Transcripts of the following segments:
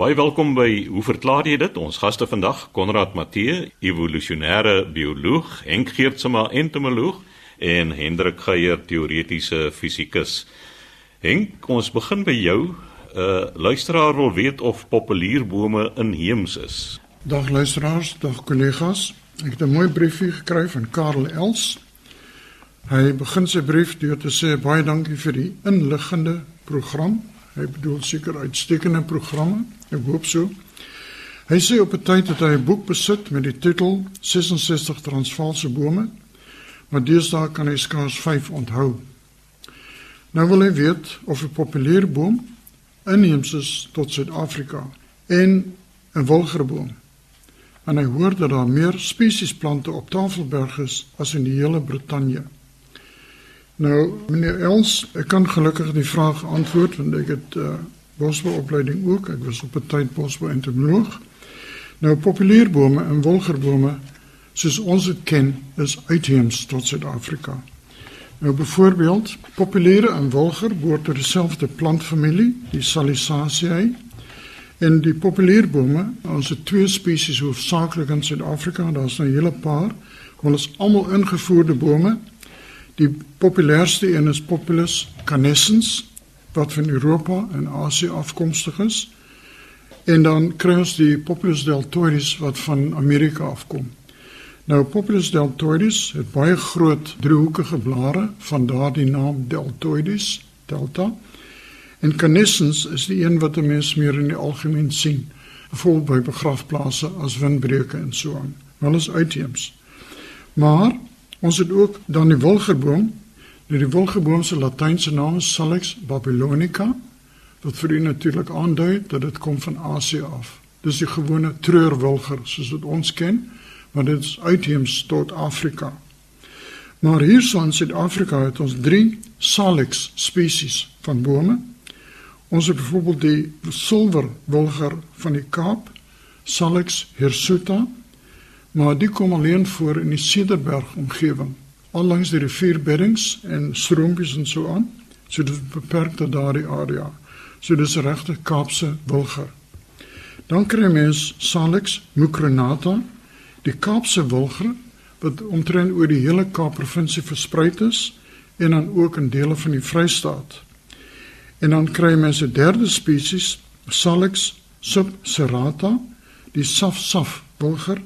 Baie welkom by Hoe verklaar jy dit? Ons gaste vandag, Konrad Matthee, evolusionêre bioloog, Henk Geertsma, entomoloog en Hendrik Geier, teoretiese fisikus. Henk, ons begin by jou. 'n uh, Luisteraar wil weet of populierbome inheems is. Dag luisteraars, dag kollegas. Ek het 'n mooi briefie gekry van Karel Els. Hy begin sy brief deur te sê baie dankie vir die inliggende program Hy bedoel seker uitstekende programme. Ek hoop so. Hy sê op 'n tyd dat hy 'n boek besit met die titel 66 Transvaalse bome, maar deesdae kan hy skaars 5 onthou. Nou wil hy weet of 'n populêre boom inheems is tot Suid-Afrika en 'n wilgerboom. En hy hoor dat daar meer spesies plante op Tafelberg is as in die hele Brittanje. Nou, meneer Els, ek kan gelukkig die vraag antwoord want ek het uh, bosbouopleiding ook. Ek was op 'n tyd bosbou-entomoloog. Nou, populierbome en wolgerbome, soos ons ken, is uitheems tot Suid-Afrika. Nou byvoorbeeld, populiere en wolger behoort tot dieselfde plantfamilie, die Salicaceae. En die populierbome, ons het twee spesies hoofsaaklik in Suid-Afrika, daar's nou 'n hele paar, is almal ingevoerde bome Die populairste een is Populus canescens wat van Europa en Asië afkomstig is. En dan kry ons die Populus deltoides wat van Amerika afkom. Nou Populus deltoides het baie groot driehoekige blare, vandaar die naam deltoides, delta. En canescens is die een wat mense meer in die algemeen sien, veral by begrafplaase as windbreuke en so aan. Wel is uitheems. Maar Ons het ook dan die wilgerboom. Nou die wilgerboom se latynse naam is Salix babylonica wat vir u natuurlik aandui dat dit kom van Asië af. Dis die gewone treurwilger soos wat ons ken, maar dit is uitheems tot Afrika. Maar hier in Suid-Afrika het ons 3 Salix spesies van bome. Ons het byvoorbeeld die silverwilger van die Kaap, Salix hirsuta maar die kom alleen voor in die Cederberg omgewing, allangs die rivierbeddings en stroompies en so aan. So dit beperk tot daardie area. So dis regte Kaapse wilger. Dan kry mens Salix mucronata, die Kaapse wilger wat omtrent oor die hele Kaap provinsie versprei is en dan ook in dele van die Vrystaat. En dan kry mens 'n derde spesies, Salix subserrata, die safsaf wilger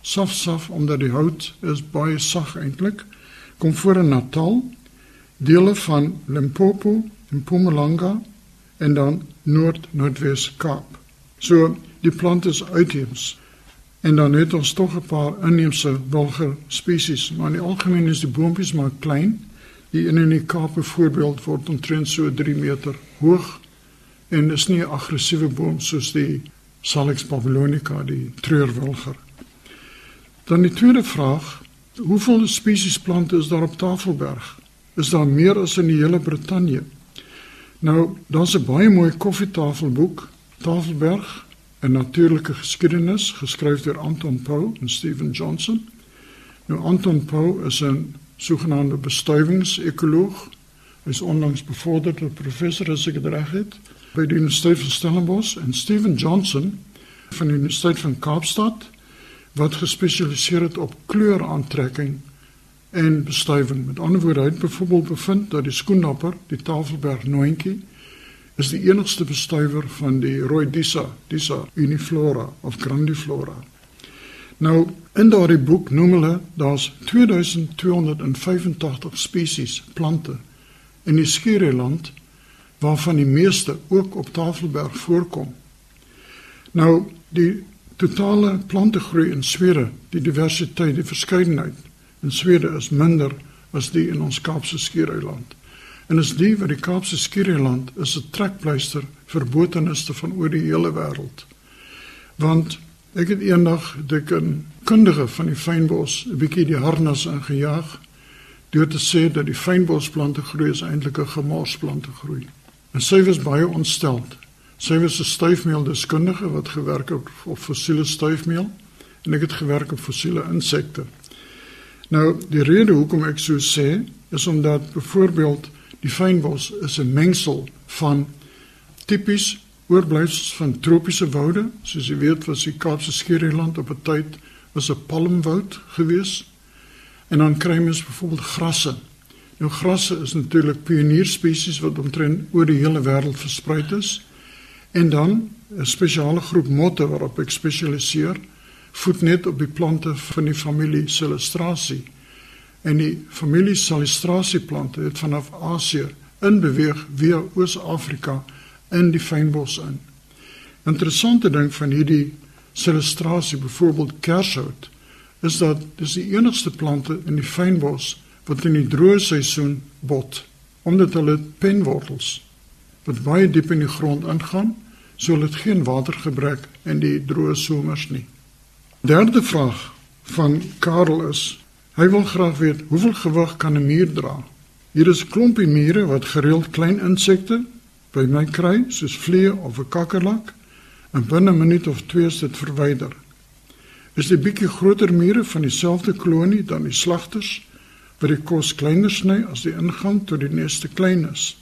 saf saf omdat die hout is baie sag eintlik kom voor in Natal dele van Limpopo en Mpumalanga en dan Noord-Noordwes Kaap. So die plant is uitheems. En dan het ons tog 'n paar inheemse wilger spesies, maar in die algemeen is die boontjies maar klein. Die een in die Kaap byvoorbeeld word omtrent so 3 meter hoog en is nie 'n aggressiewe boom soos die Salix babylonica, die treurwilger. Dan die tweede vraag, hoeveel spesies plante is daar op Tafelberg? Is daar meer as in die hele Brittanje? Nou, daar's 'n baie mooi koffietafelboek, Tafelberg, 'n natuurlike geskiedenis, geskryf deur Anton Poe en Stephen Johnson. Nou Anton Poe is 'n sogenaamde bestuivingsekoloog. Is onlangs bevorder tot professor as ek dit reg het by die Universiteit van Stellenbosch en Stephen Johnson van die Universiteit van Kaapstad wat gespesialiseer het op kleuraantrekking en bestuiving. Met ander woorde, hy het byvoorbeeld bevind dat die skoenapper, die Tafelberg nooitjie, is die enigste bestuiver van die Rhoidisa, Disa uniflora of grandiflora. Nou, in daardie boek noem hulle daar's 2285 spesies plante in die Skiereiland waarvan die meeste ook op Tafelberg voorkom. Nou, die totale plantegroei in Swede, die diversiteit, die verskeidenheid in Swede is minder as die in ons Kaapse Skiereiland. En is die wat die Kaapse Skiereiland is 'n trekpleister vir botaniste van oor die hele wêreld. Want ek het eendag dik 'n kundige van die fynbos 'n bietjie die harnas ingejaag deur te sê dat die fynbosplante groei is eintlik 'n gemorsplante groei. En sy was baie ontsteld Sy was 'n stuifmeeldeskundige wat gewerk het op fossiele stuifmeel en ek het gewerk op fossiele insekte. Nou, die rede hoekom ek so sê, is omdat byvoorbeeld die fynbos is 'n mengsel van tipies oorblyfsels van tropiese woude, soos jy weet was die Kaapse Skiereiland op 'n tyd was 'n palmwoud gewees. En dan kry mens byvoorbeeld grasse. Nou grasse is natuurlik pionierspesies wat omtrent oor die hele wêreld versprei is. En dan 'n spesiale groep motte waarop ek spesialiseer, voed net op die plante van die familie Celestraceae. En die familie Celestraceae plante het vanaf Asië inbeweeg via Oos-Afrika in die fynbos in. Interessante ding van hierdie Celestraceae, byvoorbeeld kershout, is dat dis die enigste plante in die fynbos wat in die droë seisoen bot, omdat hulle penwortels wat baie diep in die grond ingaan, so hulle het geen watergebrek in die droë somers nie. Derde vraag van Karel is: hy wil graag weet hoeveel gewig kan 'n muur dra? Hier is 'n klompie mure wat gereeld klein insekte by my kry, soos vliee of 'n kakkerlak, en binne 'n minuut of twee is dit verwyder. Is die bietjie groter mure van dieselfde kolonie dan die slagters wat die kos kleiner sny as die ingang tot die nes te klein is?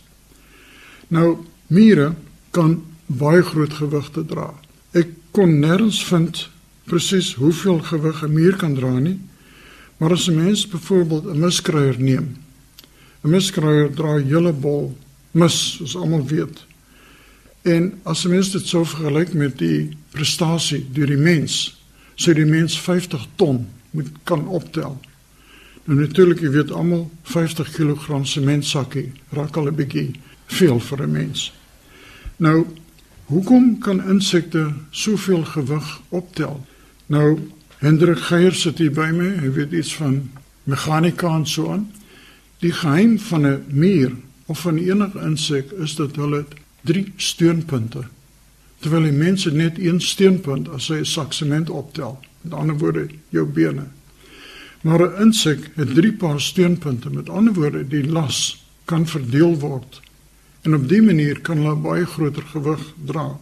Nou, mure kan baie groot gewigte dra. Ek kon nêrens vind presies hoeveel gewig 'n muur kan dra nie. Maar as 'n mens byvoorbeeld 'n miskruier neem. 'n Miskruier dra 'n hele bol mis, soos almal weet. En as 'n mens dit sou vergelyk met die prestasie deur die mens, sou die mens 50 ton moet kan optel. Nou natuurlik, jy weet almal 50 kg sementsakkie raak al 'n bietjie veel vir 'n mens. Nou, hoekom kan insekte soveel gewig optel? Nou, Hendrik Geier sit hier by my. Hy weet iets van meganika en so aan. Die geheim van 'n muur of van enige insek is dat hulle drie steunpunte terwyl die mense net een steunpunt as hy 'n sak sement optel. Met ander woorde, jou bene. Maar 'n insek het drie paar steunpunte. Met ander woorde, die las kan verdeel word en op dié manier kan hulle baie groter gewig dra.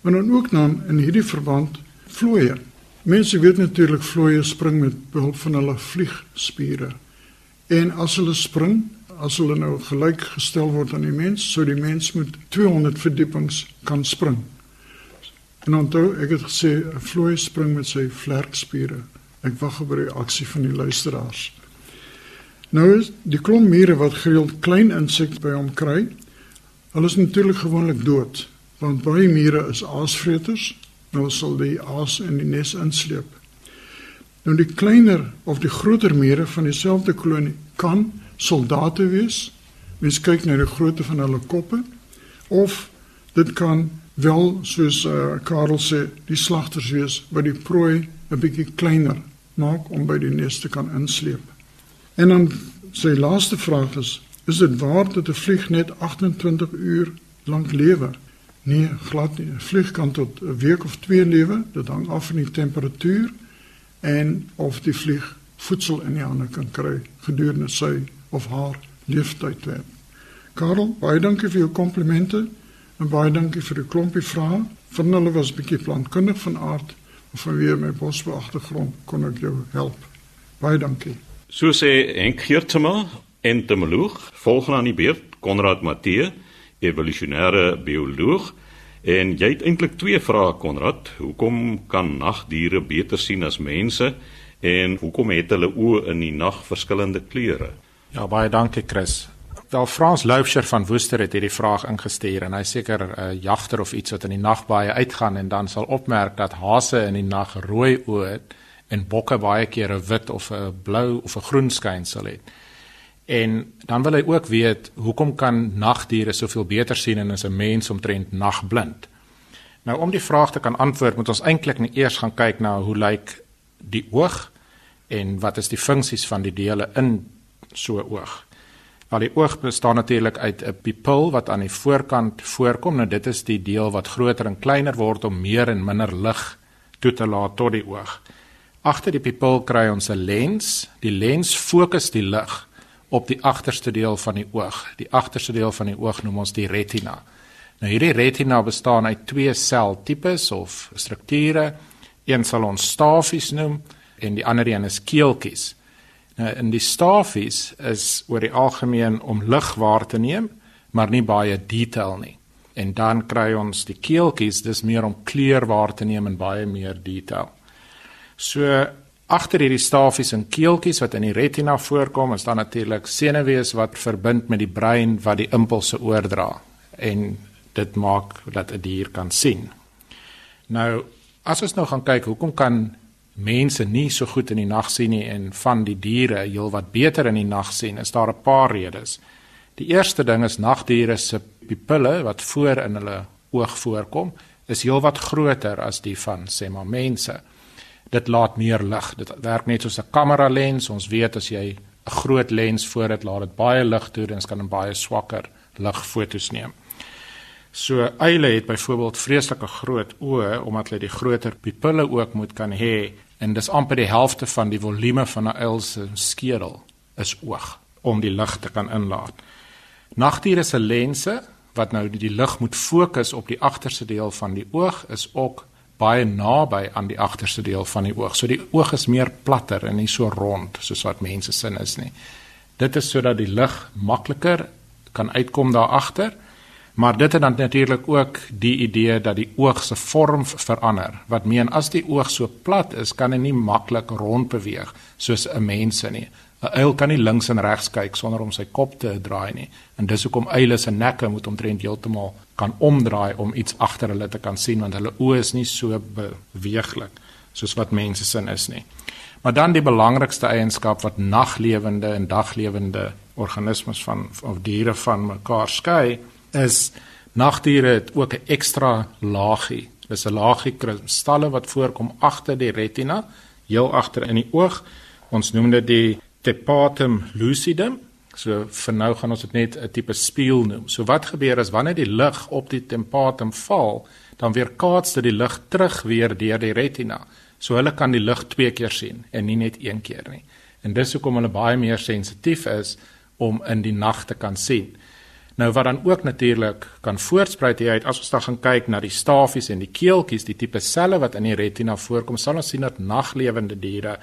Maar dan ook dan in hierdie verband vlooie. Mense weet natuurlik vlooie spring met behulp van hulle vliegspiere. En as hulle spring, as hulle nou gelyk gestel word aan die mens, sou die mens met 200 verdiepings kan spring. En onthou, ek het gesê 'n vlooi spring met sy vlerkspiere. Ek wag op die reaksie van die luisteraars. Nou is die klomp mure wat gereeld klein insekte by hom kry, hulle is natuurlik gewoonlik dood, want baie mure is aasvreters, nou sal die aas in die nes insleep. Nou die kleiner of die groter mure van dieselfde kolonie kan soldate wees. Mens kyk na die grootte van hulle koppe of dit kan wel soos uh, Karel sê, die slagters wees wat die prooi 'n bietjie kleiner maak om by die nes te kan insleep. En dan sy laaste vraag is: Is dit waar dat 'n vlieg net 28 uur lank lewe? Nee, glad nie. 'n Vlieg kan tot 'n week of 2 lewe. Dit hang af van die temperatuur en of die vlieg voedsel in die hande kan kry gedurende sy of haar lewenstyd. Karel, baie dankie vir jou komplimente en baie dankie vir die klompie vrae. Van hulle was bietjie plantkundig van aard of vanweë my bosbou agtergrond kon ek jou help. Baie dankie. So sê Henk Geertsma, entomoloog, volgens aan die beurt Konrad Matthee, evolusionêre bioloog. En jy het eintlik twee vrae Konrad. Hoekom kan nagdiere beter sien as mense en hoekom het hulle oë in die nag verskillende kleure? Ja, baie dankie Chris. Wel Frans Loubser van Woester het hierdie vraag ingestuur en hy seker 'n uh, jagter of iets wat in die nag baie uitgaan en dan sal opmerk dat hase in die nag rooi oë het en bokke baie keer 'n wit of 'n blou of 'n groen skynsel het. En dan wil hy ook weet hoekom kan nagdiere soveel beter sien en as 'n mens omtrent nagblind. Nou om die vraag te kan antwoord, moet ons eintlik net eers gaan kyk na hoe lyk die oog en wat is die funksies van die dele in so 'n oog. Al die oog bestaan natuurlik uit 'n pupil wat aan die voorkant voorkom. Nou dit is die deel wat groter en kleiner word om meer en minder lig toe te laat tot die oog. Agter die pupil kry ons 'n lens. Die lens fokus die lig op die agterste deel van die oog. Die agterste deel van die oog noem ons die retina. Nou hierdie retina bestaan uit twee seltipes of strukture. Een sal ons stafies noem en die ander een is keeltjies. Nou in die stafies is oor die algemeen om lig waar te neem, maar nie baie detail nie. En dan kry ons die keeltjies, dis meer om kleur waar te neem en baie meer detail. So agter hierdie stafies en keeltjies wat in die retina voorkom, is daar natuurlik senuwees wat verbind met die brein wat die impulse oordra en dit maak dat 'n die dier kan sien. Nou, as ons nou gaan kyk, hoekom kan mense nie so goed in die nag sien nie en van die diere heelwat beter in die nag sien? Is daar 'n paar redes. Die eerste ding is nagdiere se pupille wat voor in hulle oog voorkom, is heelwat groter as die van sê maar mense. Dit laat meer lig. Dit werk net soos 'n kamera lens. Ons weet as jy 'n groot lens voor dit laat dit baie lig toe en ons kan 'n baie swakker lig fotos neem. So eile het byvoorbeeld vreeslike groot oë omdat hulle die groter pupille ook moet kan hê en dis amper die helfte van die volume van 'n uil se skedel is oog om die lig te kan inlaat. Nagdiere se lense wat nou die, lig moet fokus op die agterste deel van die oog is ook baie naby aan die agterste deel van die oog. So die oog is meer platter en nie so rond soos wat mense sin is nie. Dit is sodat die lig makliker kan uitkom daar agter. Maar dit het dan natuurlik ook die idee dat die oog se vorm verander. Wat meen as die oog so plat is, kan hy nie maklik rond beweeg soos 'n mens nie. 'n Uil kan nie links en regs kyk sonder om sy kop te draai nie. En dis hoekom uile se nekke moet omtrent heeltemal kan omdraai om iets agter hulle te kan sien want hulle oë is nie so beweeglik soos wat mense sin is nie. Maar dan die belangrikste eienskap wat naglewende en daglewende organismes van of diere van mekaar skei is nagdiere het ook 'n ekstra laagie. Dis 'n laagie kristalle wat voorkom agter die retina, heel agter in die oog. Ons noem dit die tepatum lucidum. So vir nou gaan ons dit net 'n tipe spieël noem. So wat gebeur as wanneer die lig op die tepatum val, dan weerkaats dit die lig terug weer deur die retina. So hulle kan die lig twee keer sien en nie net een keer nie. En dis hoekom hulle baie meer sensitief is om in die nag te kan sien. Nou wat dan ook natuurlik kan voortspruit hier uit as ons dan gaan kyk na die stafies en die keeltjies, die tipe selle wat in die retina voorkom, sal ons sien dat naglewende diere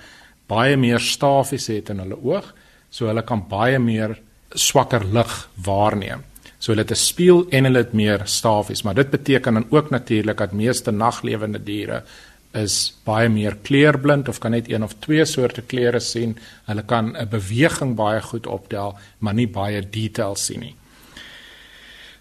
baie meer stafies het in hulle oog, so hulle kan baie meer swakker lig waarneem. So hulle het 'n spieël en hulle het meer stafies, maar dit beteken dan ook natuurlik dat meeste naglewende diere is baie meer kleurblind of kan net een of twee soorte kleure sien. Hulle kan 'n beweging baie goed optel, maar nie baie detail sien nie.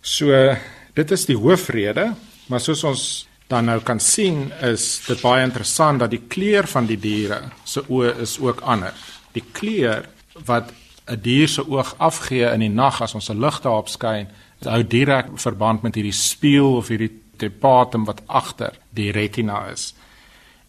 So dit is die hoofrede, maar soos ons dan nou kan sien is dit baie interessant dat die kleur van die diere se oë is ook anders. Die kleur wat 'n dier se oog afgee in die nag as ons 'n lig daarop skyn, hou direk verband met hierdie spieël of hierdie tepatum wat agter die retina is.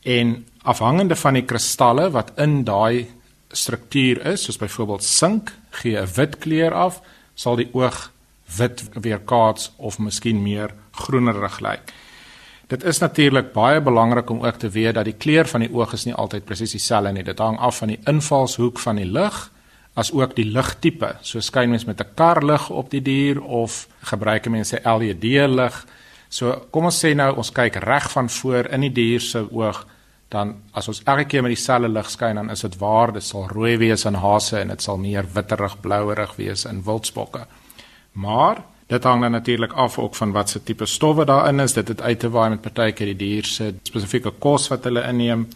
En afhangende van die kristalle wat in daai struktuur is, soos byvoorbeeld sink, gee 'n wit kleur af, sal die oog wit weerkaats of miskien meer groenerig lyk. Dit is natuurlik baie belangrik om ook te weet dat die kleur van die oog is nie altyd presies dieselfde nie. Dit hang af van die invalshoek van die lig as ook die ligtipe. So skyn mens met 'n karlig op die dier of gebruik mense LED lig. So kom ons sê nou ons kyk reg van voor in die dier se oog, dan as ons elke keer met dieselfde lig skyn, dan is dit waar dit sal rooi wees in hase en dit sal meer witterig blouerig wees in wildsbokke. Maar Dit hang dan natuurlik af ook van wat se tipe stowwe daarin is. Dit het uit te waai met partykeer die dier se spesifieke kos wat hulle inneem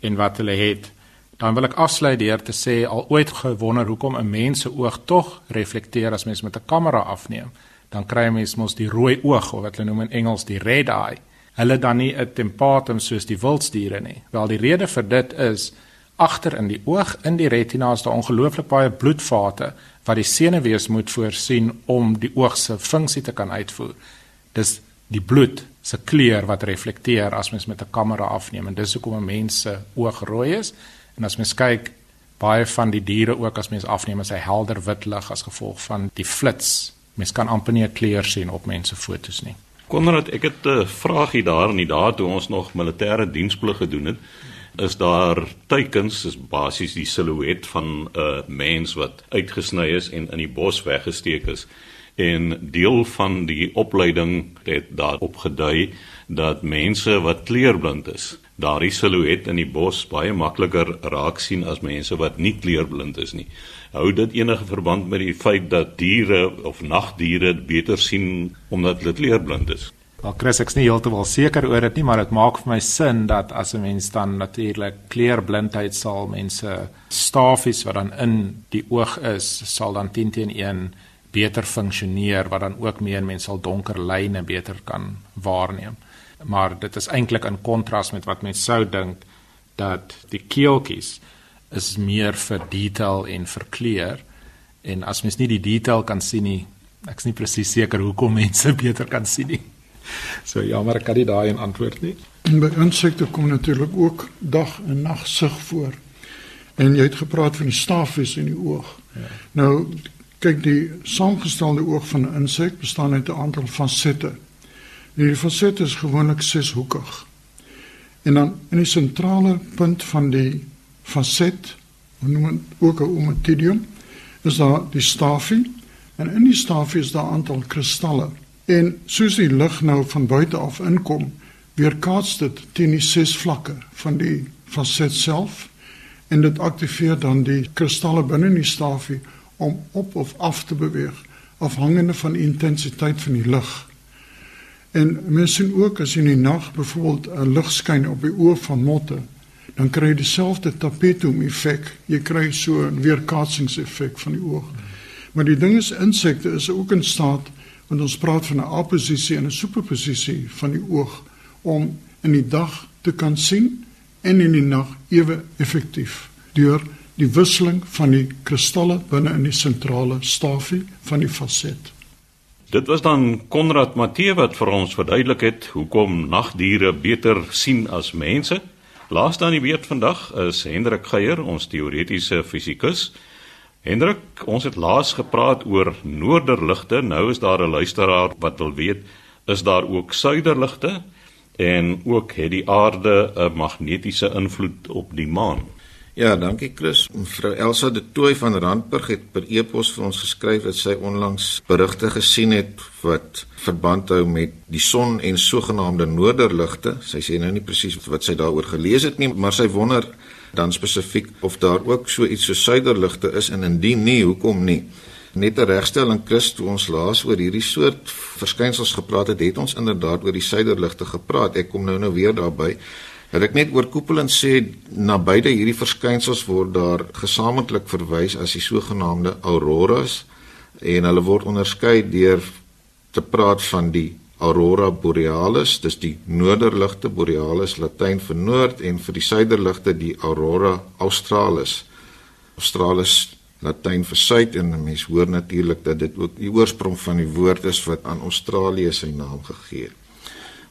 en wat hulle het. Dan wil ek afsluit deur te sê al ooit gewonder hoekom 'n mens se oog tog reflekteer as mens met 'n kamera afneem. Dan kry jy mens mos die rooi oog of wat hulle noem in Engels die red eye. Hulle dan nie 'n tempatum soos die wildsdiere nie. Wel die rede vir dit is agter in die oog in die retina is daar ongelooflik baie bloedvate wat die senuwees moet voorsien om die oog se funksie te kan uitvoer. Dis die bloed se kleur wat reflekteer as mens met 'n kamera afneem en dis hoekom 'n mens se oog rooi is en as mens kyk baie van die diere ook as mens afneem is hy helder wit lig as gevolg van die flits. Mens kan amper nie 'n kleur sien op mense fotos nie. Konrad, ek het 'n vraagie daar in die dae toe ons nog militêre diensplig gedoen het is daar teikens is basies die silhouet van 'n uh, mens wat uitgesny is en in die bos weggesteek is en deel van die opleiding het daarop gedui dat mense wat kleurblind is daardie silhouet in die bos baie makliker raak sien as mense wat nie kleurblind is nie. Hou dit enige verband met die feit dat diere of nagdiere beter sien omdat hulle kleurblind is? Wel Chris, ek's nie heeltemal seker oor dit nie, maar dit maak vir my sin dat as 'n mens dan natuurlik kleurblindheid sal mense stafies wat dan in die oog is, sal dan 10 teen 1 beter funksioneer wat dan ook meer mense sal donker lyne beter kan waarneem maar dit is eintlik in kontras met wat mense sou dink dat die keeltjies is meer vir detail en vir kleur. En as mens nie die detail kan sien nie ek's nie presies seker hoekom mense beter kan sien nie. So ja maar ek kan nie daai in antwoord nie. By insekte kom natuurlik ook dag en nag sig voor. En jy het gepraat van die stafies in die oog. Ja. nou kyk die saamgestelde oog van 'n insek bestaan uit 'n aantal fasette Die faset is gewoonlik seshoekig. En dan in die sentrale punt van die faset, ons noem dit ook 'n ommetidium, is daar die stafie en in die stafie is daar 'n aantal kristalle. En soos die lig nou van buite af inkom, weerkaats dit teen die ses vlakke van die faset self en dit aktiveer dan die kristalle binne in die stafie om op of af te beweeg afhangende van die intensiteit van die lig. En mens sien ook as in die nag byvoorbeeld 'n lig skyn op die oë van motte, dan kry jy dieselfde tapetum effek. Jy kry so 'n weerkaatsingseffek van die oog. Maar die ding is insekte is ook in staat want ons praat van 'n aposisie en 'n superposisie van die oog om in die dag te kan sien en in die nag ewe effektief deur die wisseling van die kristalle binne in die sentrale stafie van die faset. Dit was dan Konrad Matthee wat vir ons verduidelik het hoekom nagdiere beter sien as mense. Laaste aan die weet vandag is Hendrik Geier, ons teoretiese fisikus. Hendrik, ons het laas gepraat oor noorderligte. Nou is daar 'n luisteraar wat wil weet, is daar ook suiderligte en ook het die aarde 'n magnetiese invloed op die maan? Ja, dankie Chris. Mevrou Elsa de Tooi van Randburg het per e-pos vir ons geskryf dat sy onlangs berigte gesien het wat verband hou met die son en sogenaamde noorderligte. Sy sê nou nie presies wat sy daaroor gelees het nie, maar sy wonder dan spesifiek of daar ook so iets so suiderligte is en indien nie, hoekom nie? Net 'n regstelling Chris, toe ons laas oor hierdie soort verskynsels gepraat het, het ons inderdaad oor die suiderligte gepraat. Ek kom nou nou weer daarby. Wil ek net oorkoepelend sê na beide hierdie verskynsels word daar gesamentlik verwys as die sogenaamde auroras en hulle word onderskei deur te praat van die aurora borealis, dis die noorderligte borealis latyn vir noord en vir die suiderligte die aurora australis. Australis latyn vir suid en mense hoor natuurlik dat dit ook die oorsprong van die woord is wat aan Australië sy naam gegee het.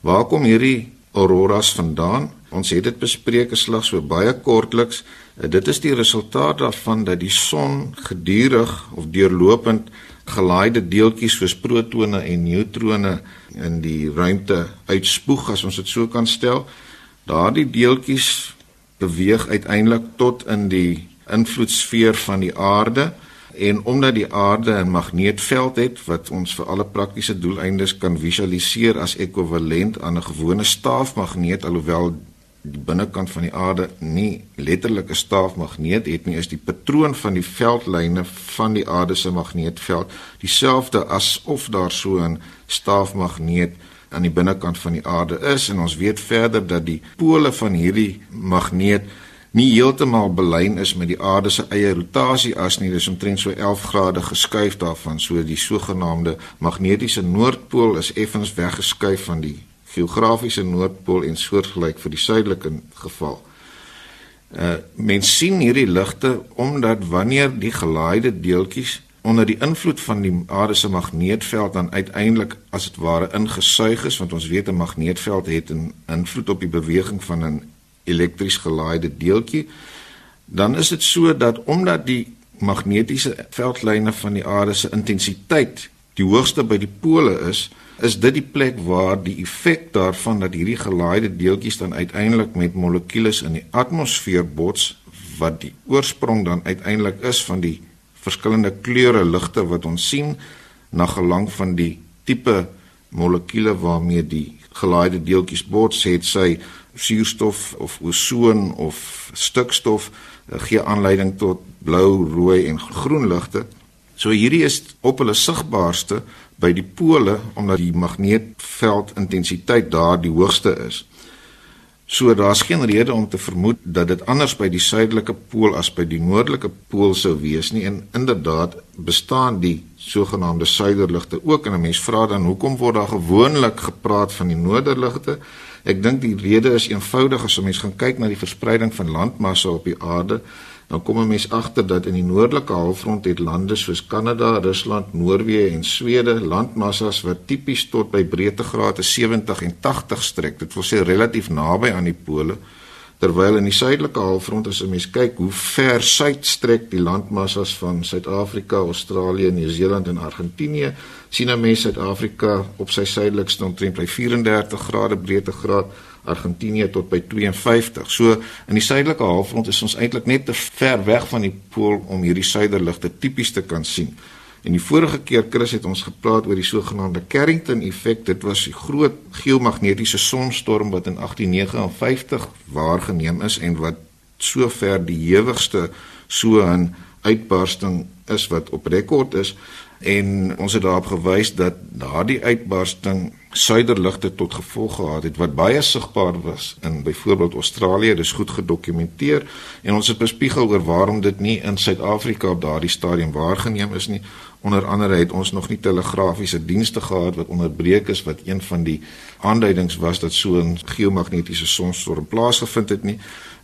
Waar kom hierdie auroras vandaan? Ons het dit bespreek geslags so baie kortliks. Eh, dit is die resultaat daarvan dat die son gedurig of deurlopend gelaaide deeltjies soos protone en neutrone in die ruimte uitspoeg as ons dit so kan stel. Daardie deeltjies beweeg uiteindelik tot in die invloedsfeer van die aarde en omdat die aarde 'n magneetveld het wat ons vir alle praktiese doeleindes kan visualiseer as ekwivalent aan 'n gewone staafmagneet alhoewel die binnekant van die aarde nie letterlik 'n staafmagneet het nie, is die patroon van die veldlyne van die aarde se magneetveld dieselfde asof daar so 'n staafmagneet aan die binnekant van die aarde is. En ons weet verder dat die pole van hierdie magneet nie heeltemal belyn is met die aarde se eie rotasie as nie, dis omtrent so 11 grade geskuif daarvan, so die sogenaamde magnetiese noordpool is effens weggeskuif van die geografiese noordpool en soortgelyk vir die suidelike geval. Uh mens sien hierdie ligte omdat wanneer die gelaaide deeltjies onder die invloed van die aarde se magneetveld dan uiteindelik as dit ware ingesuig is want ons weet 'n magneetveld het 'n invloed op die beweging van 'n elektries gelaaide deeltjie dan is dit so dat omdat die magnetiese veldlyne van die aarde se intensiteit die hoogste by die pole is, is dit die plek waar die effek daarvan dat hierdie gelaaide deeltjies dan uiteindelik met molekules in die atmosfeer bots wat die oorsprong dan uiteindelik is van die verskillende kleure ligte wat ons sien na gelang van die tipe molekules waarmee die gelaaide deeltjies bots het sy suurstof of ozon of stikstof uh, gee aanleiding tot blou, rooi en groen ligte. So hierdie is op hulle sigbaarste by die pole omdat die magneetveld intensiteit daar die hoogste is. So daar's geen rede om te vermoed dat dit anders by die suidelike pool as by die noordelike pool sou wees nie en inderdaad bestaan die sogenaamde suiderligte ook en 'n mens vra dan hoekom word daar gewoonlik gepraat van die noorderligte? Ek dink die rede is eenvoudig as 'n mens gaan kyk na die verspreiding van landmassa op die aarde dan kom 'n mens agter dat in die noordelike halfrond het lande soos Kanada, Rusland, Noorwe en Swede landmassas wat tipies tot by breedtegrade 70 en 80 strek. Dit wil sê relatief naby aan die pole. Terwyl in die suidelike halfrond as 'n mens kyk hoe ver suid strek die landmassas van Suid-Afrika, Australië, Nieu-Seeland en Argentinië, sien 'n mens Suid-Afrika op sy suidelikste omtrent by 34 grade breedtegraad Argentinië tot by 52. So in die suidelike halfrond is ons eintlik net te ver weg van die pool om hierdie suiderligte tipies te kan sien. En die vorige keer Chris het ons gepraat oor die sogenaamde Carrington effek. Dit was die groot geomagnetiese sonstorm wat in 1859 waargeneem is en wat sover die hewigste so 'n uitbarsting is wat op rekord is. En ons het daarop gewys dat daardie uitbarsting suiderligte tot gevolg gehad het wat baie sigbaar was in byvoorbeeld Australië. Dis goed gedokumenteer. En ons het bespiegel oor waarom dit nie in Suid-Afrika op daardie stadium waargeneem is nie onder andere het ons nog nie telegrafiese dienste gehad wat onderbreek is wat een van die aanduidings was dat so 'n geomagnetiese sonstorm plaasgevind het nie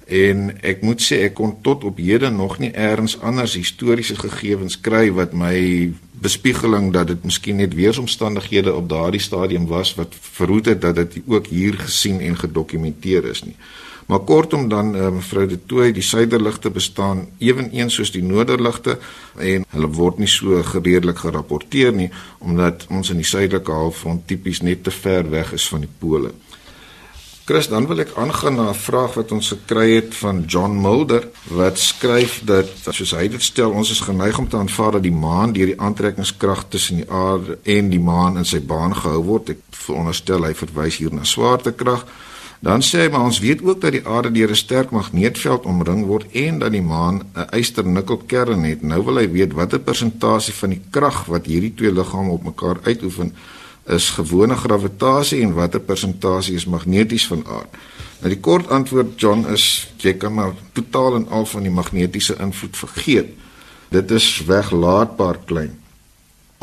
en ek moet sê ek kon tot op hede nog nie eers anders historiese gegevens kry wat my bespiegeling dat dit miskien net weeromstandighede op daardie stadium was wat verhoed het dat dit ook hier gesien en gedokumenteer is nie. Maar kortom dan uh, mevrou De Tooy, die suiderligte bestaan eweneens soos die noorderligte en hulle word nie so gereedelik gerapporteer nie omdat ons in die suidelike halfrond tipies net te ver weg is van die pole. Chris, dan wil ek aangaan na 'n vraag wat ons gekry het van John Mulder wat skryf dat soos hy dit stel, ons is geneig om te aanvaar dat die maan deur die aantrekkingskrag tussen die aarde en die maan in sy baan gehou word. Ek veronderstel hy verwys hier na swaartekrag. Dan sê hy maar ons weet ook dat die aarde deur 'n sterk magneetveld omring word en dat die maan 'n yster-nikkel-kern het. Nou wil hy weet watter persentasie van die krag wat hierdie twee liggame op mekaar uitoefen is gewone gravitasie en watter persentasie is magneties van aard. Nou die kort antwoord John is jy kan maar totaal en al van die magnetiese invloed vergeet. Dit is weglaatbaar klein.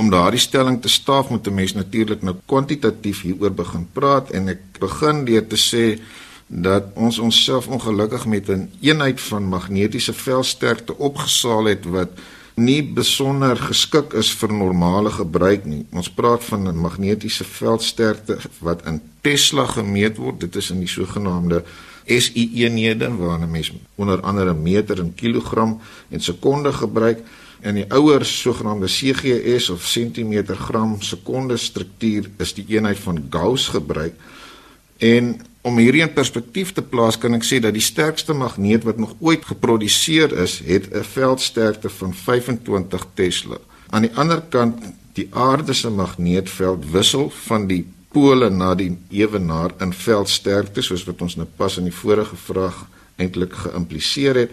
Om daardie stelling te staaf moet 'n mens natuurlik nou kwantitatief hieroor begin praat en ek begin deur te sê dat ons onsself ongelukkig met 'n een eenheid van magnetiese veldsterkte opgesaal het wat nie besonder geskik is vir normale gebruik nie. Ons praat van 'n magnetiese veldsterkte wat in Tesla gemeet word. Dit is in die sogenaamde SI eenhede waar 'n mens onder andere meter en kilogram en sekonde gebruik. In die ouer sogenaamde CGS of sentimeter gram sekonde struktuur is die eenheid van Gauss gebruik. En om hierdie in perspektief te plaas, kan ek sê dat die sterkste magneet wat nog ooit geproduseer is, het 'n veldsterkte van 25 Tesla. Aan die ander kant, die aarde se magneetveld wissel van die pole na die ewenaar in veldsterkte, soos wat ons nou pas in die vorige vraag eintlik geïmpliseer het.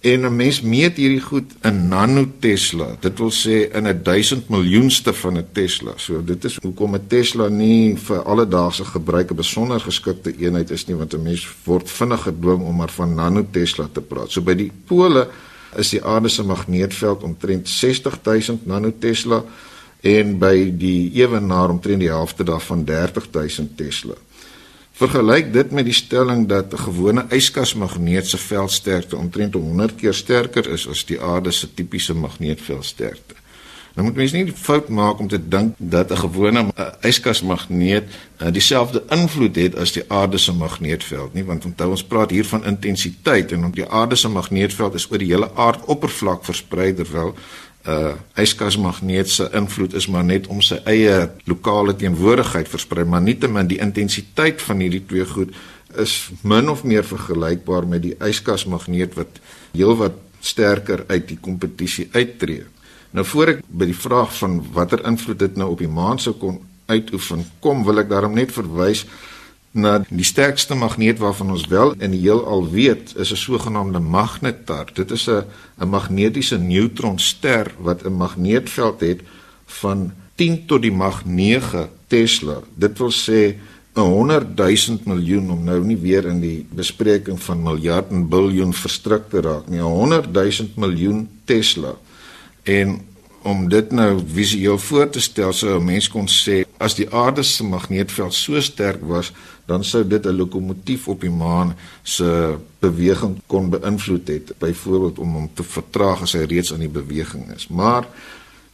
En 'n mens meet hierdie goed in nanotesla. Dit wil sê in 'n 1000 miljoenste van 'n Tesla. So dit is hoekom 'n Tesla nie vir alledaagse gebruik 'n besonder geskikte eenheid is nie, want 'n mens word vinnig gedwing om maar van nanotesla te praat. So by die pole is die aarde se magneetveld omtrent 60000 nanotesla en by die ewenaar omtrent die helfte daarvan 30000 tesla. Vergelyk dit met die stelling dat 'n gewone yskasmagneet se veldsterkte omtrent 100 keer sterker is as die aarde se tipiese magneetveldsterkte. Nou moet mens nie die fout maak om te dink dat 'n gewone yskasmagneet uh, dieselfde invloed het as die aarde se magneetveld nie, want onthou ons praat hier van intensiteit en die aarde se magneetveld is oor die hele aardoppervlak versprei terwyl uh ysgasmagneet se invloed is maar net om sy eie lokale teenwoordigheid versprei maar nietemin die intensiteit van hierdie twee goed is min of meer vergelykbaar met die ysgasmagneet wat heelwat sterker uit die kompetisie uittreë. Nou voor ek by die vraag van watter invloed dit nou op die maan sou kon uitoefen kom, wil ek daarom net verwys na die sterkste magneet waarvan ons wel in die heelal weet, is 'n sogenaamde magnetar. Dit is 'n 'n magnetiese neutronster wat 'n magneetveld het van 10 tot die mag 9 Tesla. Dit wil sê 'n 100 000 miljoen om nou nie weer in die bespreking van miljard en biljoen verstrik te raak nie. 'n 100 000 miljoen Tesla. En om dit nou visueel voor te stel sou 'n mens kon sê as die aarde se magneetveld so sterk was dan sou dit 'n lokomotief op die maan se beweging kon beïnvloed het byvoorbeeld om hom te vertraag as hy reeds aan die beweging is. Maar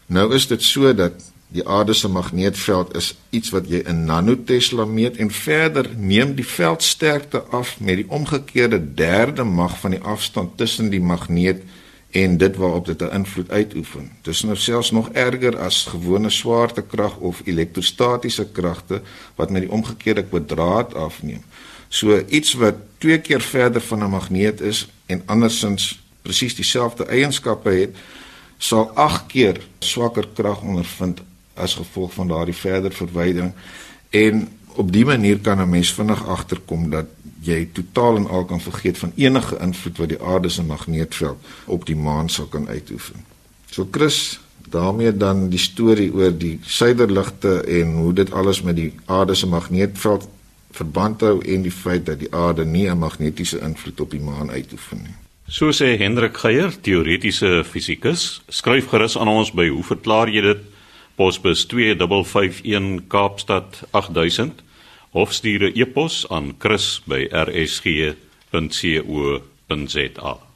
nou is dit so dat die aarde se magneetveld is iets wat jy in nanotesla meet en verder neem die veldsterkte af met die omgekeerde derde mag van die afstand tussen die magneet en dit waarop dit 'n invloed uitoefen. Dit is nou selfs nog erger as gewone swaartekrag of elektrostatiese kragte wat met die omgekeerde kwadraat afneem. So iets wat twee keer verder van 'n magneet is en andersins presies dieselfde eienskappe het, sal 8 keer swakker krag ondervind as gevolg van daardie verder verwydering en op dië manier kan 'n mens vinnig agterkom dat jy totaal en al kan vergeet van enige invloed wat die aarde se magneetveld op die maan sou kan uitoefen. So Chris, daarmee dan die storie oor die suiderligte en hoe dit alles met die aarde se magneetveld verband hou en die feit dat die aarde nie 'n magnetiese invloed op die maan uitoefen nie. So sê Hendrik Geier, teoretiese fisikus, skryf gerus aan ons by hoe verklaar jy dit? Posbus 2551 Kaapstad 8000 of stuur 'n e-pos aan chris@rsg.co.za